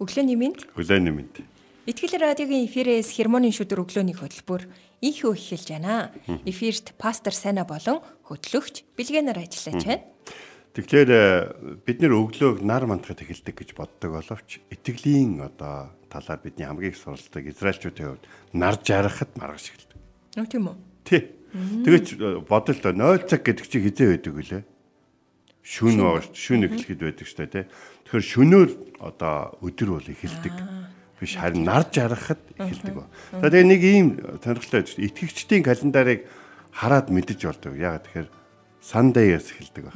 Өглөөний мэнд. Өглөөний мэнд. Итгэл радиогийн эфирээс хермоны шүдэр өглөөний хөтөлбөр инхүү эхэлж байна. Эфирт пастор Сайна болон хөтлөгч Билгэнаар ажиллаж байна. Тэгэхээр э, бид нэр өглөөг нар мандахад эхэлдэг гэж боддог боловч итгэлийн одоо талаар бидний хамгийн их суралцдаг израилчуудын хувьд нар жаргахад маргаж эхэлдэг. Үгүй тийм үү? Тий. Тэгэж э, бодол 0 цаг гэдэг чи хизээ байдаг үлээ. Шүн. Шүн эхлэхэд байдаг дээ, тий. Тэгэхээр шөнөөр одоо өдөр бол эхэлдэг. Биш харин нар жаргахад эхэлдэг ба. За тэгээ нэг ийм сонирхолтой байж итгэгчдийн календарыг хараад мэдэж болдог. Ягаад тэгэхээр Sunday-ээс эхэлдэг ба.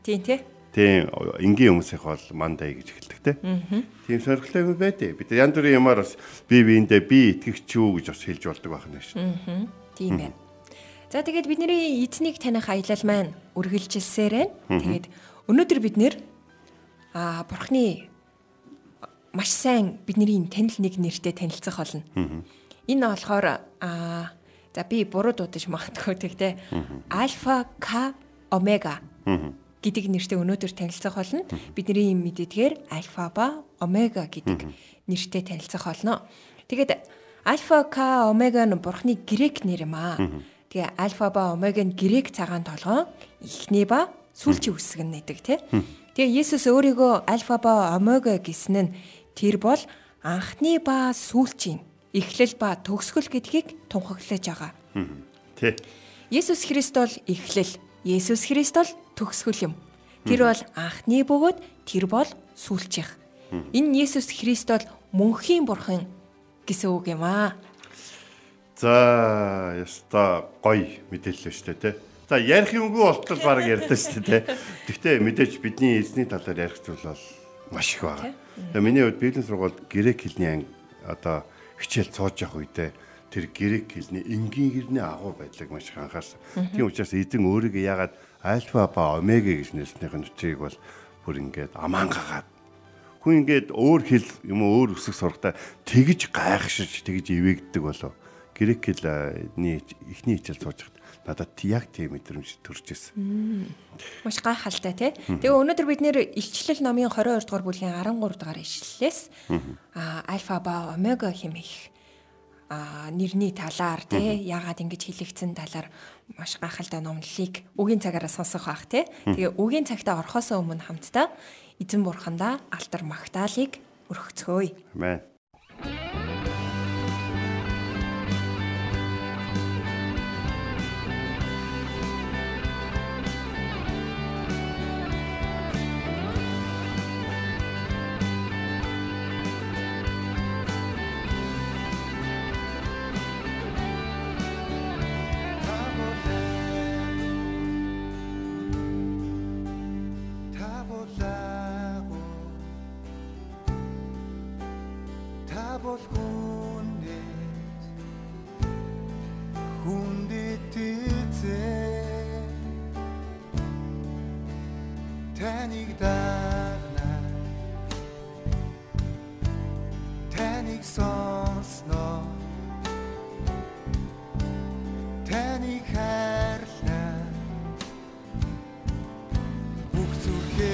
Тийм тий. Тийм энгийн хүмүүсийнх бол Monday гэж эхэлдэг те. Тийм сонирхолтой юм байдэ. Бид янз бүрийн юмар бас би биэндээ би итгэгч юу гэж бас хэлж болдог байх нь шүү. Тийм байна. За тэгээд бидний эзнийг таних аялал маань үргэлжилсээр байна. Тэгээд өнөөдөр бид нэр а бурхны маш сайн бидний танил нэг нэртэй танилцах болно. Энэ болохоор а за би буруу дуудаж магадгүй тэгтээ альфа к омега гэдэг нэртэй өнөөдөр танилцах болно. Бидний юм мэдээдгээр альфа ба омега гэдэг нэртэй танилцах болно. Тэгээд альфа к омега нь бурхны грек нэр юм аа. Тэгээ альфа ба омега нь грек цагаан толгой эхний ба сүүлчийн үсэг нь гэдэг тийм. Тэгээ Есүс өөрийгөө альфа ба омега гэсэн нь тэр бол анхны ба сүүлчийн эхлэл ба төгсгөл гэдгийг тунхаглаж байгаа. Тэ. Есүс Христ бол эхлэл, Есүс Христ бол төгсгөл юм. Тэр бол анхны бөгөөд тэр бол сүүлчийнх. Энэ Есүс Христ бол мөнхийн бурхан гэсэн үг юм аа. За, яста гоё мэдээлэл шүү дээ, тэ. За ярих юмгүй болтол баг ярьдаа шүү дээ. Гэхдээ мэдээж бидний эзний талаар ярих зүйл бол маш их байна. Тэгээ миний хувьд бизнес сургуульд грек хэлний анги одоо хичээл цоож явах үедээ тэр грек хэлний энгийн гэрний агуу байдлыг маш их анхаарсан. Тийм учраас эзэн өөрийгөө яагаад альфа ба омега гэж нэрснийх нь үчиг бол бүр ингээд аман гагаад хүн ингээд өөр хэл юм уу өөр өсөх сурахтаа тэгж гайхшиж тэгж ивэгддэг болов. Грек хэлний эхний хичээл явах надад яг тийм мэдрэмж төрж ирсэн. Маш гайхалтай тий. Тэгээ өнөөдөр бид нэр илчлэл номын 22 дугаар бүлгийн 13 дугаар ишлэлээс а альфа ба омега хэмээх а нэрний талаар тий яагаад ингэж хэлэгдсэн талаар маш гайхалтай номлолыг үгийн цагаараа сонсох бах тий. Тэгээ үгийн цагтаа орхосоо өмнө хамтдаа эзэн бурхандаа алтар магтаалыг өргөцгөөе. Амен. Бүх зүрхээрээ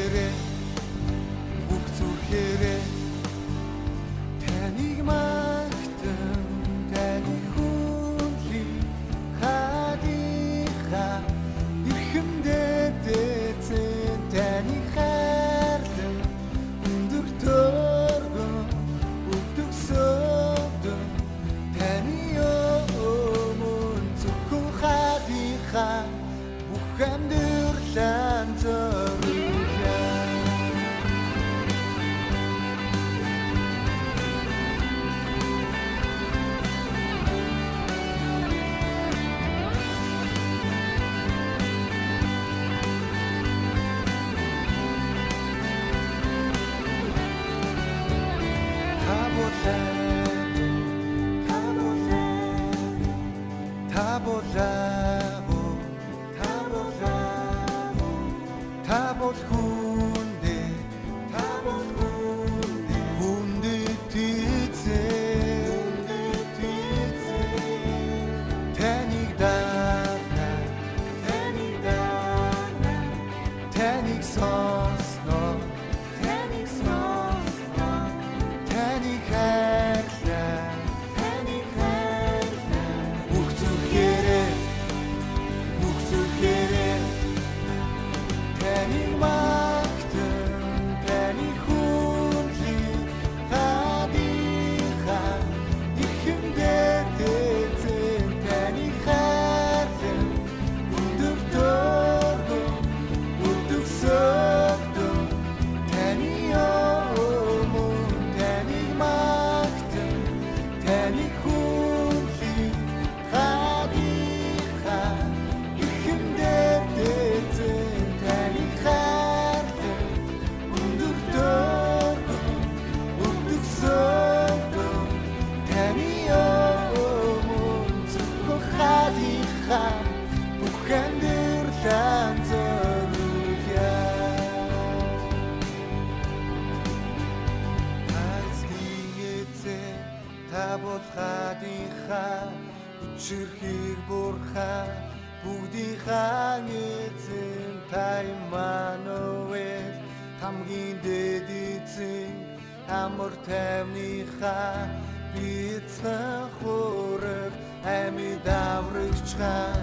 амар тайвныхаа бицэн хураг ами даврагчгаа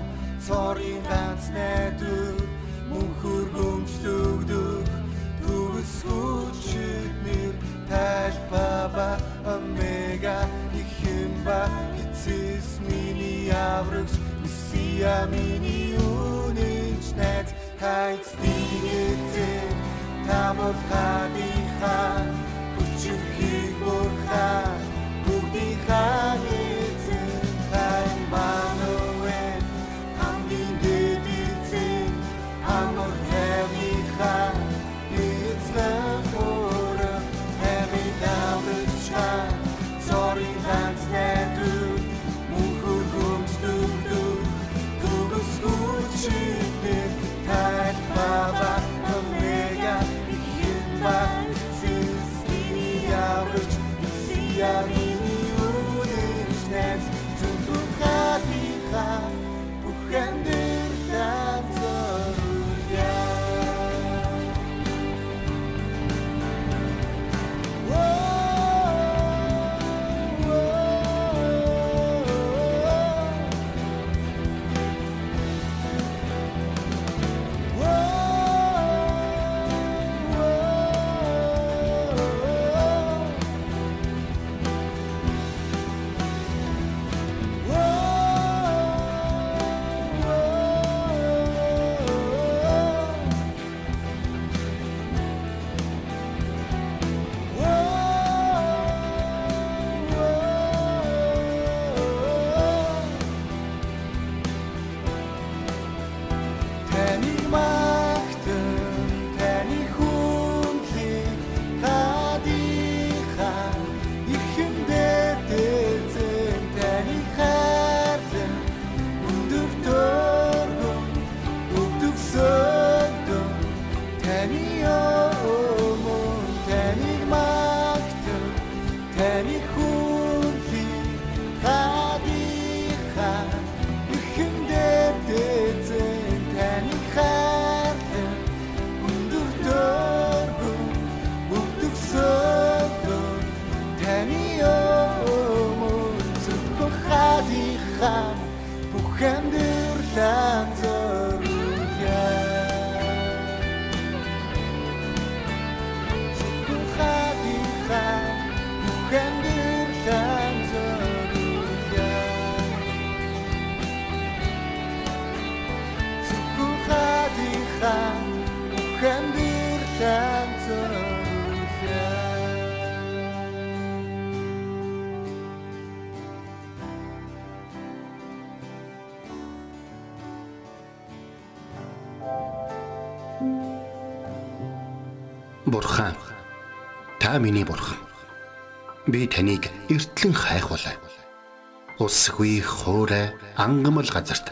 цорын ганц найдвар мөн хөргөмжлөгдөх төгс хүчит нэр тайл баба омега ихимба эцэс миний аврагч месиа миний үнэнч найз. Хайц дийэцээ тамор хадиха хүчрхийг бурхан бүгдийнхаа эзэн хадиха та миний бурхан. Би таныг эртлэн хайхвалаа. Усгүй хоорой ангамл газарт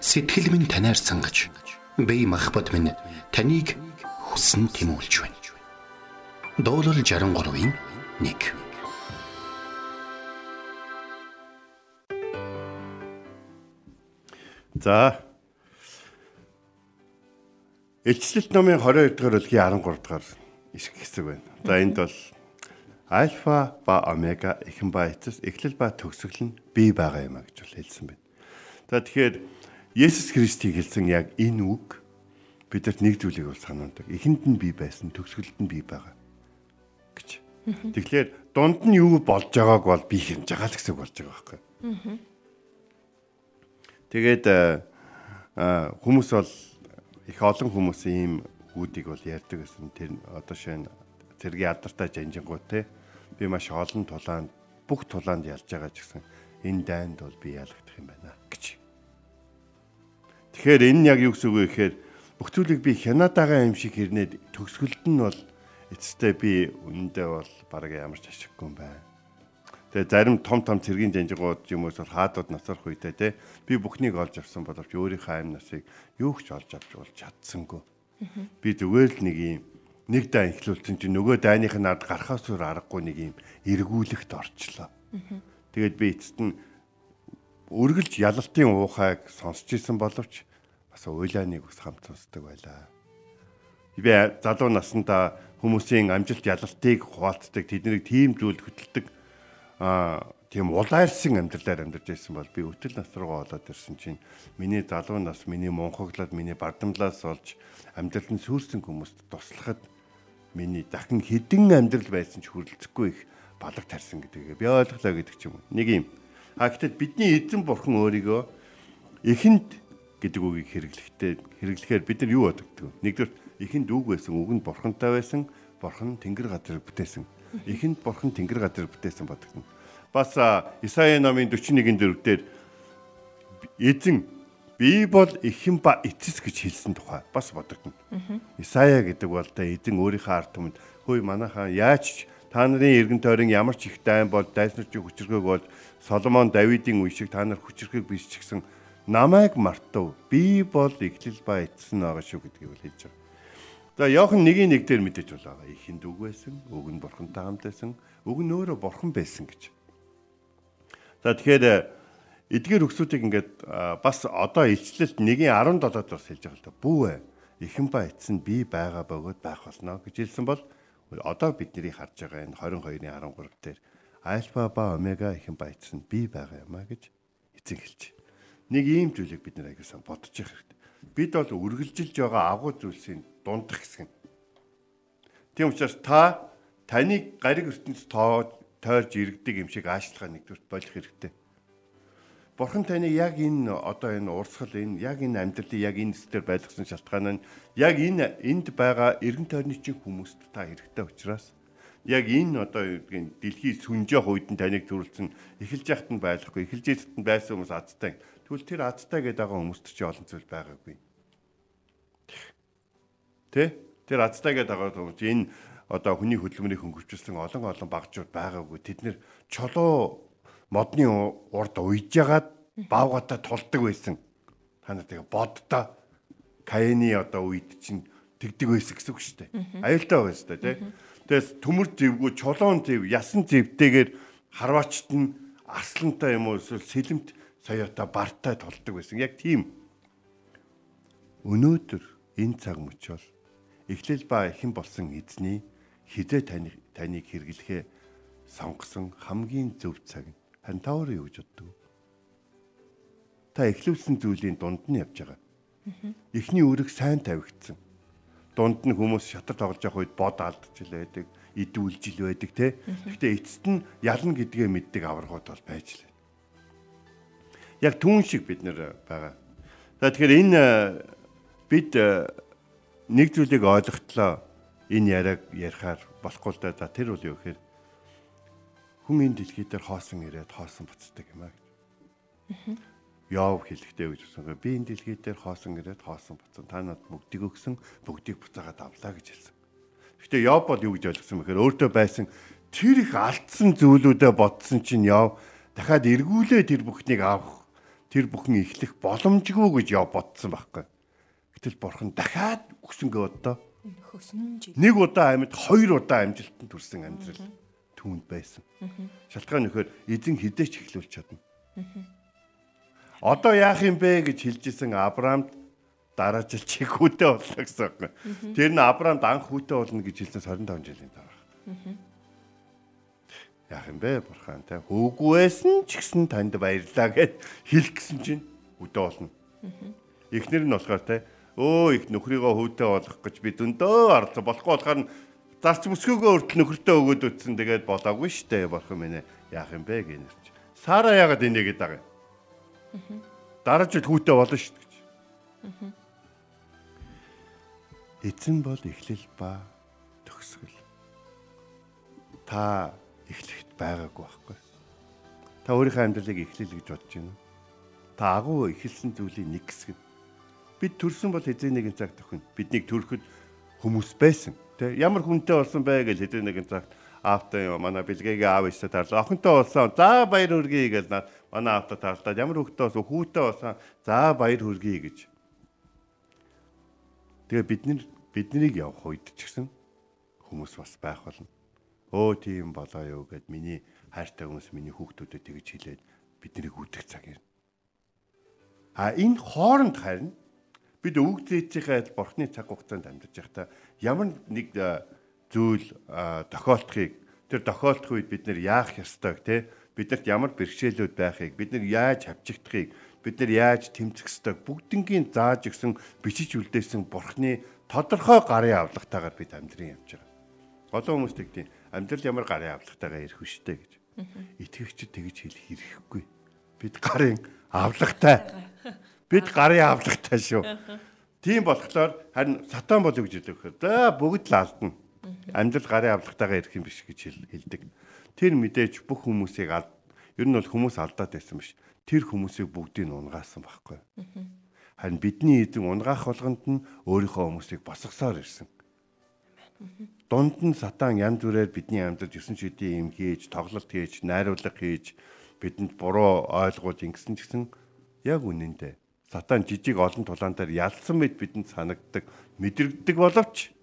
сэтгэл минь танаар сангаж би махбат минь таныг хүсн тимүүлж байна. Дуулал 63-ийн 1 За. Илчлэлт номын 22 дугаар бүлгийн 13 дугаар ишг хэсэг байна. За энд бол альфа ба омега эхэн ба эцэс эхлэл ба төгсгөл нь бий байгаа юм а гэж бол хэлсэн байна. За тэгэхээр Есүс Христийг хэлсэн яг энэ үг бидэрт нэг зүйлийг бол санаандаг. Эхэнд нь бий байсан, төгсгөлд нь бий байгаа гэж. Тэгэхээр дунд нь юу болж байгааг бол би хэмж байгаа л гэсэн болж байгаа байхгүй. Тэгээд а хүмүүс бол их олон хүмүүс ийм үүдийг бол ярьдаг гэсэн тэр одоо шинэ зэргийн алдартай жанжингууд те би маш олон тулаанд бүх тулаанд ялж байгаа ч гэсэн энэ дайнд бол би ялагдах юм байна гэж. Тэгэхээр энэ яг юу гэсэн үг вэ гэхээр бүх зүйлийг би хянадагаа юм шиг хэрнээд төгсгөлд нь бол эцэстээ би үнэндээ бол бараг ямар ч ашиггүй юм байна. Тэгээ зарим том том цэргийн жанжигууд юм уус хаадууд насрах үедээ те би бүхнийг олж авсан боловч өөрийнхөө амь насыг юу ч олж авч бол чадсангүй. Би зүгээр л нэг юм нэг дай ихлүүлсэн чинь нөгөө дайных нь ард гарахаас өөр аргагүй нэг юм эргүүлэхт орчлоо. Тэгээд би эцэст нь үргэлж ялалтын уухайг сонсч исэн боловч бас уйлааныг ус хамт сонсдог байлаа. Би залуу наснда хүмүүсийн амжилт ялалтыг хуваалцдаг тэднийг тийм зүйл хөтэлдэг аа тийм улайлсан амьдралаар амьдарч байсан бол би өтөл нас руугаа олоод ирсэн чинь миний залуу нас миний мунхаглаад миний бардамлаас олж амьдралд нь сүрсэн хүмүүст туслахад миний дахин хідэн амьдрал байсан ч хүрлцэхгүй их балаг тарсан гэдгийг би ойлголоо гэдэг ч юм уу. Нэг юм А гэтэл бидний эзэн бурхан өөрийгөө эхэнд гэдэг үгийг хэрэглэхдээ хэрэглэхээр бид нар юу бодогддог вэ? Нэгдүгээр эхэнд үг байсан, үг нь бурхантай байсан, бурхан тэнгэр газрыг бүтээсэн. Эхэнд бурхан тэнгэр газрыг бүтээсэн бодогдно. Бас Исаи номын 41-ийн дөрөвдөр эзэн би бол эхэн ба эцэс гэж хэлсэн тухай бас бодогдно. Исая гэдэг бол та эзэн өөрийнхөө ард түмэнд хөөе манайхаа яаж та нарын эргэн тойрон ямар ч их дайн бол дайснарч хүчрхэг бол Соломон Давидын үе шиг та нар хүчрхэг биш ч гэсэн намайг мартав. Би бол эхлэл ба эцсэн байгаа шүү гэдгийг хэлж байгаа. За Иохан 1-ийн 1 дээр мэдээж бол байгаа. Ихэнд үг байсан, үг нь бурхантай хамт байсан, үг нь өөрөө бурхан байсан гэж. За тэгэхээр эдгээр өгсүүдийг ингээд бас одоо илчлэлт 1-ийн 17-д бас хэлж байгаа л да. Бүү ээ. Ихэн ба эцэн би байгаа бөгөөд байх болно гэж хэлсэн бол одоо бидний харж байгаа энэ 22-ны 13 дээр альфа ба омега ихэн баяцсан би байгаа юм а гэж эзэн хэлж. Нэг ийм зүйлийг бид нэр аяасан бодож явах хэрэгтэй. Бид бол үргэлжилж байгаа агуу зүйлсийн дундах хэсэг нь. Тийм учраас та таны гариг ертөнц тоо тойрж иргэдэг юм шиг аашлахаа нэгдүгээр болох хэрэгтэй. Бурхан таны яг энэ одоо энэ урсгал энэ яг энэ амьдралын яг энэ зэтэр байлгасан шалтгаан нь яг энэ энд байгаа эргэн тойрны чинь хүмүүст та хэрэгтэй учраас яг энэ одоо юу гэдгийг дэлхий сүнжээх үед нь таныг төрүүлсэн эхэлж яхад нь байхгүй эхэлж яхад нь байсан хүмүүс азтай. Тэгвэл тэр азтай гэдэг байгаа хүмүүст чи олон зүйл байгаагүй. Тэ? Тэр азтай гэдэг байгаа хүмүүс энэ одоо хүний хөдөлмөрийг хөнгөвчлсөн олон олон багжууд байгаагүй. Тэд нэр чолоо модны урд уйж ягаад баавгатаа тулдаг байсан. Та нар тэгээ боддоо Каины одоо үед чинь тэгдэг байсан гэсэн үг шүү дээ. Аюултай байсан шүү дээ, тэ? Тэгээс төмөр зэвгүй чулуун зэв, ясан зэвтэйгээр харваачт нь арслантай юм уу эсвэл сэлэмт соёотой бартай толдог байсан. Яг тийм. Өнөөдөр энэ цаг мөчөл эхлэл ба эхэн болсон эзний хизээ таны таныг хэрэглэхээ сонгосон хамгийн зөв цаг нь харин та өөрөө юу гэж боддог? Та эхлүүлсэн зүйлийн дунд нь явж байгаа. Эхний өрөг сайн тавигдсан дунд нь хүмүүс шатар тоглож явах үед бод алдчихл байдаг, идүүлж ил байдаг те. Гэхдээ эцэст нь ялна гэдгээ мэддэг аврагууд бол байж лээ. Яг түүн шиг бид нэр байгаа. За тэгэхээр энэ бид нэг зүйлийг ойлгохтлоо энэ яриаг ярихаар болохгүй л да. За тэр бол юу гэхээр хүн энэ дэлхий дээр хоосон ирээд хоосон буцдаг юм аа гэж. Яов хэлэхдээ гэж үсэн. Би энэ дэлхий дээр хоосон ирээд хоосон буцсан. Та надад бүгдийг өгсөн, бүгдийг буцаагаад авлаа гэж хэлсэн. Гэхдээ Яов бол юу гэж ойлгосон бэхээр өөртөө байсан тэр их алдсан зүйлүүдэд бодсон чинь Яов дахиад эргүүлээ тэр бүхнийг авах, тэр бүхэн эхлэх боломжгүй гэж Яов бодсон байхгүй. Гэтэл бурхан дахиад өгсөнгөө одоо Нэг удаа амьд хоёр удаа амжилтанд хүрсэн амьдрал түүнд байсан. Шалтгаан нөхөр эзэн хідээч эхлүүлж чадна. Одоо яах юм бэ гэж хэлж исэн Авраамд дараа жил чи хүүтэй боллоо гэсэн үг. Тэр нь Авраамд анх хүүтэй болно гэж хэлсэн 25 жилийн дараа. Яах юм бэ бурхан те хөөгүйсэн ч гэсэн танд баярлаа гэд хэлэх гэсэн чинь хүүтэй болно. Эхнэр нь болохоор те өө их нөхрийгөө хүүтэй болгох гэж би дөндөө оролцоо болохгүй болохоор нь зарч мөсгөөгөө өртөл нөхөртөө өгөөд үтсэн тэгээд болоогүй штэ бурхан минь яах юм бэ гэнэрч. Сара яагаад инегээд байгаа юм? Дараа жил хүүтэй болно штэ гэж. Эзэн бол эхлэл ба төгсгөл. Та эхлэхэд байгаагүй байхгүй. Та өөрийнхөө амьдралыг эхлэл гэж бодож байна. Та агуу эхэлсэн зүйлийн нэг хэсэг бид төрсөн бол хэзээ нэгэн цаг төхөн биднийг төрөхөд хүмүүс байсан. Тий ямар хүнтэй болсон бэ гэж хэзээ нэгэн цагт аавтай манай бэлгээгээ аав иштэй тарлаа. Охинтой болсон. За баяр хүргэе гэж манай аавтай тарлаа. Ямар хөвгтэй болсон? Хүүтэй болсон. За баяр хүргэе гэж. Тэгээ бид нар биднийг явах үед ч гэсэн хүмүүс бас байх болно. Өө тийм болоо юу гэд миний хайртай хүмүүс миний хүүхдүүдэд тэгж хэлээд биднийг үдэх цаг юм. А энэ хооронд харин бид өвөг зээжийнхээ адил бурхны цаг хугацаанд амьдарч байхдаа ямар нэг э, зүйл э, тохиолдохыг тэр тохиолдох үед бид нэр яах ёстойг те биднэрт ямар бэрхшээлүүд байхыг бид нар яаж хавчигдахыг бид нар яаж тэмцэх ёстойг бүгднгийн зааж өгсөн бичиж үлдээсэн бурхны тодорхой гарын авлагтайгаар бид амьдрын явж байгаа. Олон хүмүүс тэгдэв амьдрал ямар гарын авлагтайгаа ирэх вүштэй гэж. Итгэгчд тэгж хэлэх хэрэггүй. Бид гарын авлагтай Бид гарын авлагтай шүү. Тийм болохоор харин сатан болов гэж хэлдэг. За бүгд л алдна. Амьдрал гарын авлагтайгаа ирэх юм биш гэж хэлдэг. Тэр мэдээж бүх хүмүүсийг алд. Ер нь бол хүмүүс алдаад байсан биш. Тэр хүмүүсийг бүгдийг унгаасан байхгүй. Харин бидний эзэн унгаах болгонд нь өөрийнхөө хүмүүсийг босгосоор ирсэн. Дунд нь сатан янз бүрээр бидний амьдралд 9 шидийн юм хийж, тоглолт хийж, найруулга хийж, бидэнд буруу ойлгуулж ингэсэн гэсэн яг үнэндээ сатан жижиг олон тулаан дээр ялсан мэд бидэнд санагддаг мэдрэгдэг боловч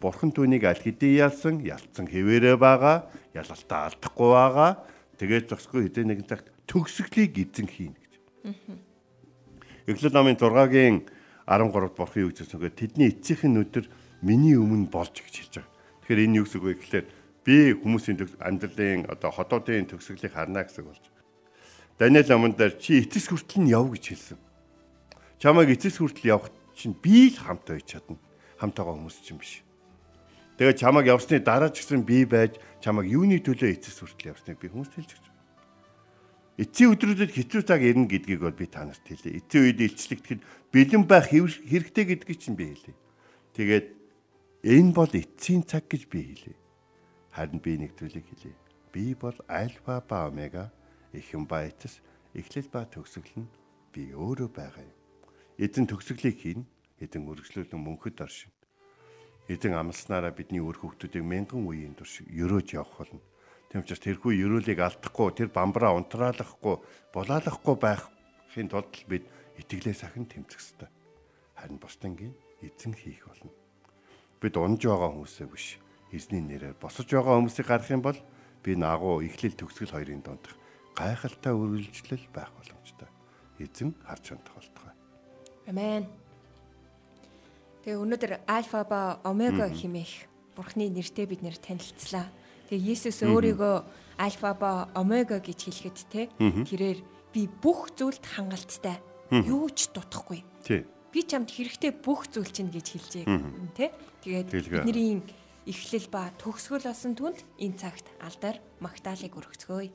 бурхан түүнийг аль хэдийн ялсан ялцсан хэвээрээ байгаа ялалтаа алдахгүй байгаа тэгээд зогсгүй хэдэн нэгэн цагт төгсгөлийг эзэн хийнэ гэж. Эхлэл намын 6-гийн 13-д бурхан юу гэж хэлсэн бэ? Тэдний эцсийнхэн өдөр миний өмнө болж гэж хэлж байгаа. Тэгэхээр энэ юу гэсэн үг вэ гэхлээр би хүмүүсийн амьдралын одоо хотоодын төгсгөлийг харна гэсэн болж Даниэл аманд дээр чи эцэс хүртэл нь яв гэж хэлсэн. Чамайг эцэс хүртэл явах чинь би л хамт байж чадна. Хамт байгаа хүмүүс чинь биш. Тэгээд чамайг явсны дараа ч гэсэн би байж чамайг юуны төлөө эцэс хүртэл явсныг би хүмүүст хэлж өгч. Эцсийн өдрүүдэд хэцүү цаг ирнэ гэдгийг бол би та нарт хэлье. Эцсийн үед илчлэгдэхэд бэлэн байх хэрэгтэй гэдгийг чинь би хэлье. Тэгээд энэ бол эцсийн цаг гэж би хэлье. Харин би нэг зүйлийг хэлье. Би бол альфа ба омега эхэн ба эцэс эхлэл ба төгсгөл нь би өөрөө байгаа юм. Эзэн төгсгөлийг хийн, эзэн үргэлжлүүлэн мөнхөд оршин. Эзэн амласнараа бидний үр хөвгтүүдийг мянган үеийн турш өрөөж явах болно. Тэм учраас тэрхүү өрөөлийг алдахгүй, тэр бамбараа унтраалахгүй, булаалахгүй байхын тулд бид итгэлээ сахин тэмцэх ёстой. Харин бусдангийн эзэн хийх болно. Бид унж байгаа хүмүүсээ биш, эзний нэрээр босож байгаа хүмүүсийг гарах юм бол би наагуу эхлэл төгсгөл хоёрын дондох гайхалтай үргэлжлэл байх боломжтой. Эзэн харж хандах болтугай. Амен. Тэгээ өнөөдөр альфа ба омега хэмээх Бурхны нэртэй бид нэр танилцлаа. Тэгээ Есүс өөрийгөө альфа ба омега гэж хэлэхэд те тэрээр би бүх зүйлд хангалттай. Юу ч дутхгүй. Тий. Би чамд хэрэгтэй бүх зүйл чинь гэж хэлжээ те. Тэгээд бидний эхлэл ба төгсгөл болсон түнд энэ цагт алдар магтаалыг өргөцгөөе.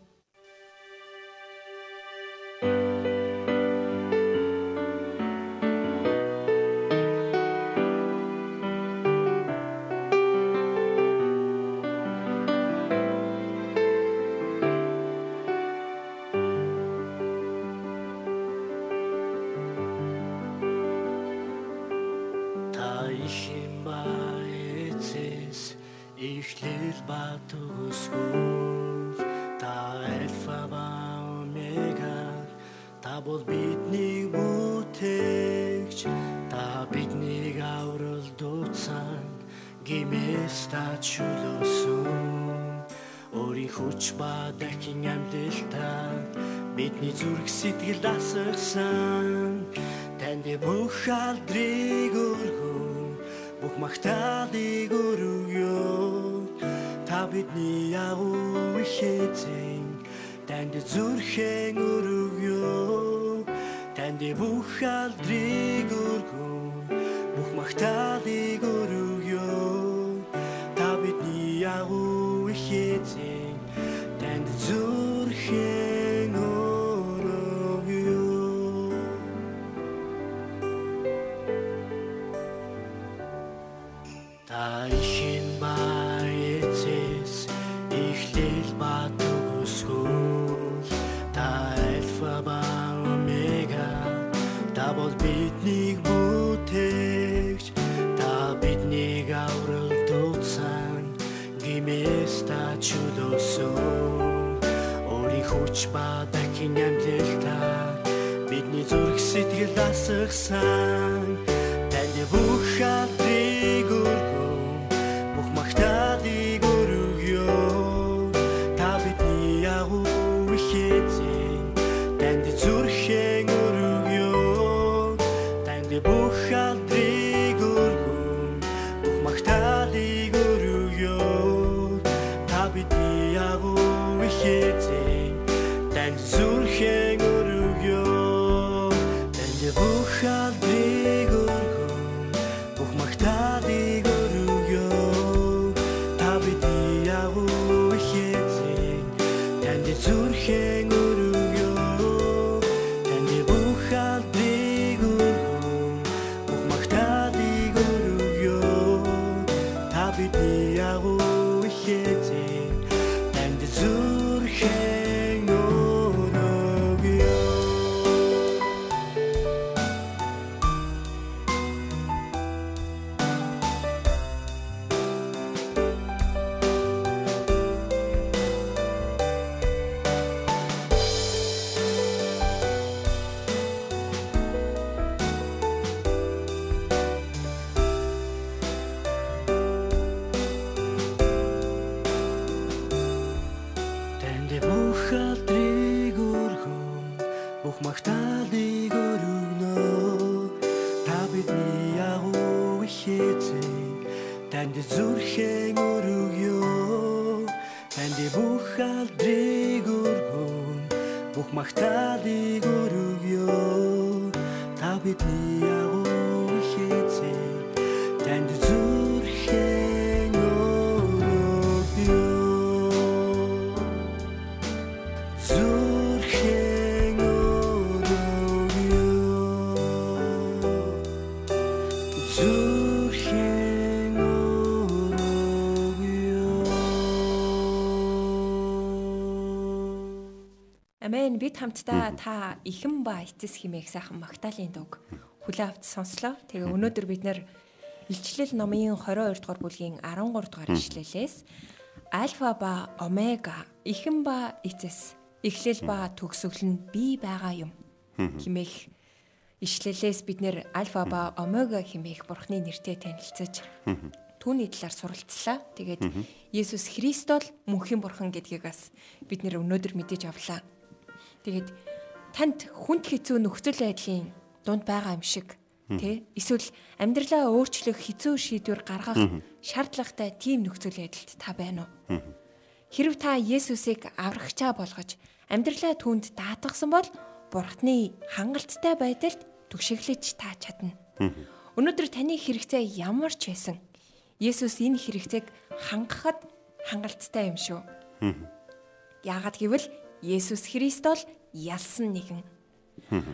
Магтаалыг өргөё та бидний агуу их эзэн танд зүрхэн өргөё танд бүх алдрыг өргөн хүч ба дахин амьдлалтаа бидний зүрх сэтгэл дасгсан бид хамтдаа та ихэн ба эцэс химээх сайхан магтаалын дуг хүлээ авч сонслоо. Тэгээ өнөөдөр бид нэр Илчлэл номын 22 дугаар бүлгийн 13 дугаар ишлэлээс альфа ба омега ихэн ба эцэс эхлэл ба төгсгөл нь би байгаа юм химээх ишлэлээс бид нэр альфа ба омега химээх бурхны нэртэй танилцаж түүний талаар суралцлаа. Тэгээд Есүс Христол мөнхийн бурхан гэдгийг бас бид нэр өнөөдөр мэдэж авлаа. Тэгээд танд хүнд хэцүү нөхцөл байдлын дунд байгаа юм шиг тий эсвэл амьдралаа өөрчлөх хэцүү шийдвэр гаргах шаардлагатай тийм нөхцөл байдалд та байна уу? Хэрв та Есүсийг аврагчаа болгож амьдралаа түүнд даатгсан бол Бурхны хангалттай байдалд түшиглэж та чадна. Өнөөдөр таны хэрэгцээ ямар ч байсан Есүс энэ хэрэгцээг хангахад хангалттай юм шүү. Яагаад гэвэл Есүс Христол ялсан нэгэн.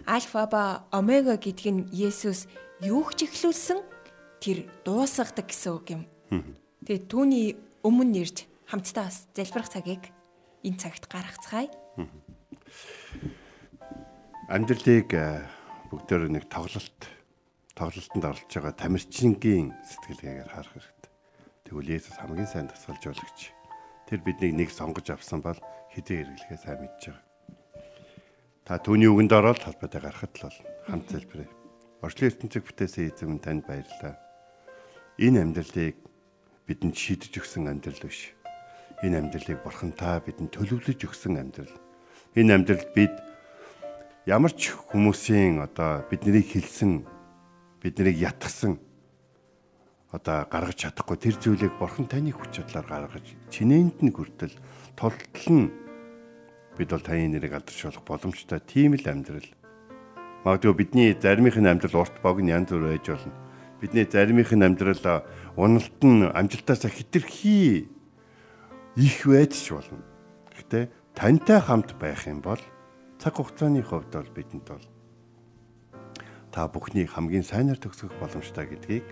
Альфа ба омега гэдэг нь Есүс юу ч ихлүүлсэн тэр дуусгадаг гэсэн үг юм. Тэгээ түүний өмнө нэрж хамтдаа бас залбирах цагийг энэ цагт гаргацгаая. амьдралыг э, бүгдээр нэг тоглолт тоглолтод оролцож байгаа тамирчингийн сэтгэлгээгээр харах хэрэгтэй. Тэгвэл Есүс хамгийн сайн тасгалжуулагч. Тэр биднийг нэг сонгож авсан бол хэдий хэрэглэхээ сайн мэдж байгаа. Та түүний үгэнд ороод талбайдаа гарахад л хамт залбирая. Орчлын ертөнцөг бүтээсэн эзэм танд баярлалаа. Энэ амьдралыг бидэнд шийдэж өгсөн амьдрал биш. Энэ амьдралыг бурхан та бидэнд төлөвлөж өгсөн амьдрал. Энэ амьдралд бид ямар ч хүмүүсийн одоо биднийг хэлсэн биднийг ятгсан одоо гаргаж чадахгүй тэр зүйлийг бурхан таны хүч чадлаар гаргаж чинээнд нь хүртэл тултал нь бид бол таны нэрийг алдаршуулах боломжтой тийм л амьдрал. Магадгүй бидний заримынх нь амьдрал урт богн янз бүр байж болно. Бидний заримынх нь амьдрал уналт нь амжилтаас хитрхи их байж ч болно. Гэхдээ тантай хамт байх юм бол цаг хугацааны хувьд бол бидэнд бол та бүхний хамгийн сайнаар төгсгөх боломжтой гэдгийг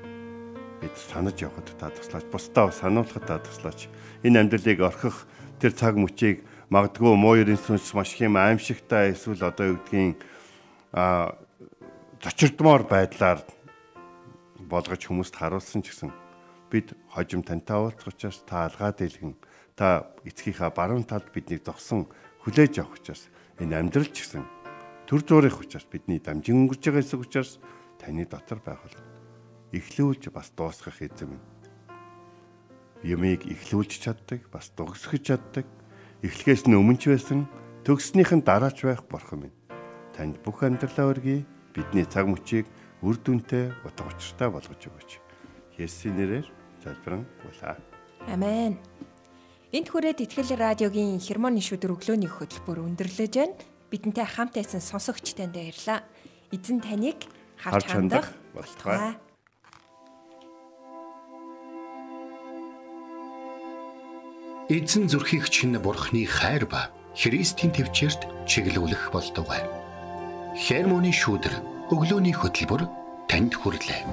бид санаж явахад та туслаач. Бусдаа сануулахад та туслаач. Энэ амьдралыг орхих тэр цаг мөчийг магадгүй муу ерэн сүнс маш их юм. Аимшигтай эсвэл одоо юу гэдгийг а зочирдмоор байдлаар болгож хүмүүст харуулсан ч гэсэн бид хожим тантай уулзах учраас та алгаа дэлгэн та эцгийнхаа баруун талд биднийг зогсон хүлээж авах учраас энэ амьдрал ч гэсэн төр зуурих учраас бидний дамжин өнгөрч байгаа хэсэг учраас таны дотор байх бол эхлүүлж бас дуусгах эзэм юмыг эхлүүлж чаддаг бас дугсгэж чаддаг эхлэхээс нь өмнө ч байсан төгснийх нь дараач байх бурхан минь танд бүх амьдралаа өргөе бидний цаг мөчийг үр дүнтэй утга учиртай болгож өгөөч Есүсийн нэрээр залбирэн гуйлаа Амен. Энт хүрээд Итгэл радиогийн хермоны шүдэр өглөөний хөтөлбөр өндөрлөж байна. Бидэнтэй хамт байсан сонсогч танд баярлалаа. Эзэн таныг харж хандах болтугай. Эзэн зүрхийг чинь бурхны хайр ба Христийн төвчөрт чиглүүлэх болтугай. Хермоны шүүдэр өглөөний хөтөлбөр танд хүрэлээ.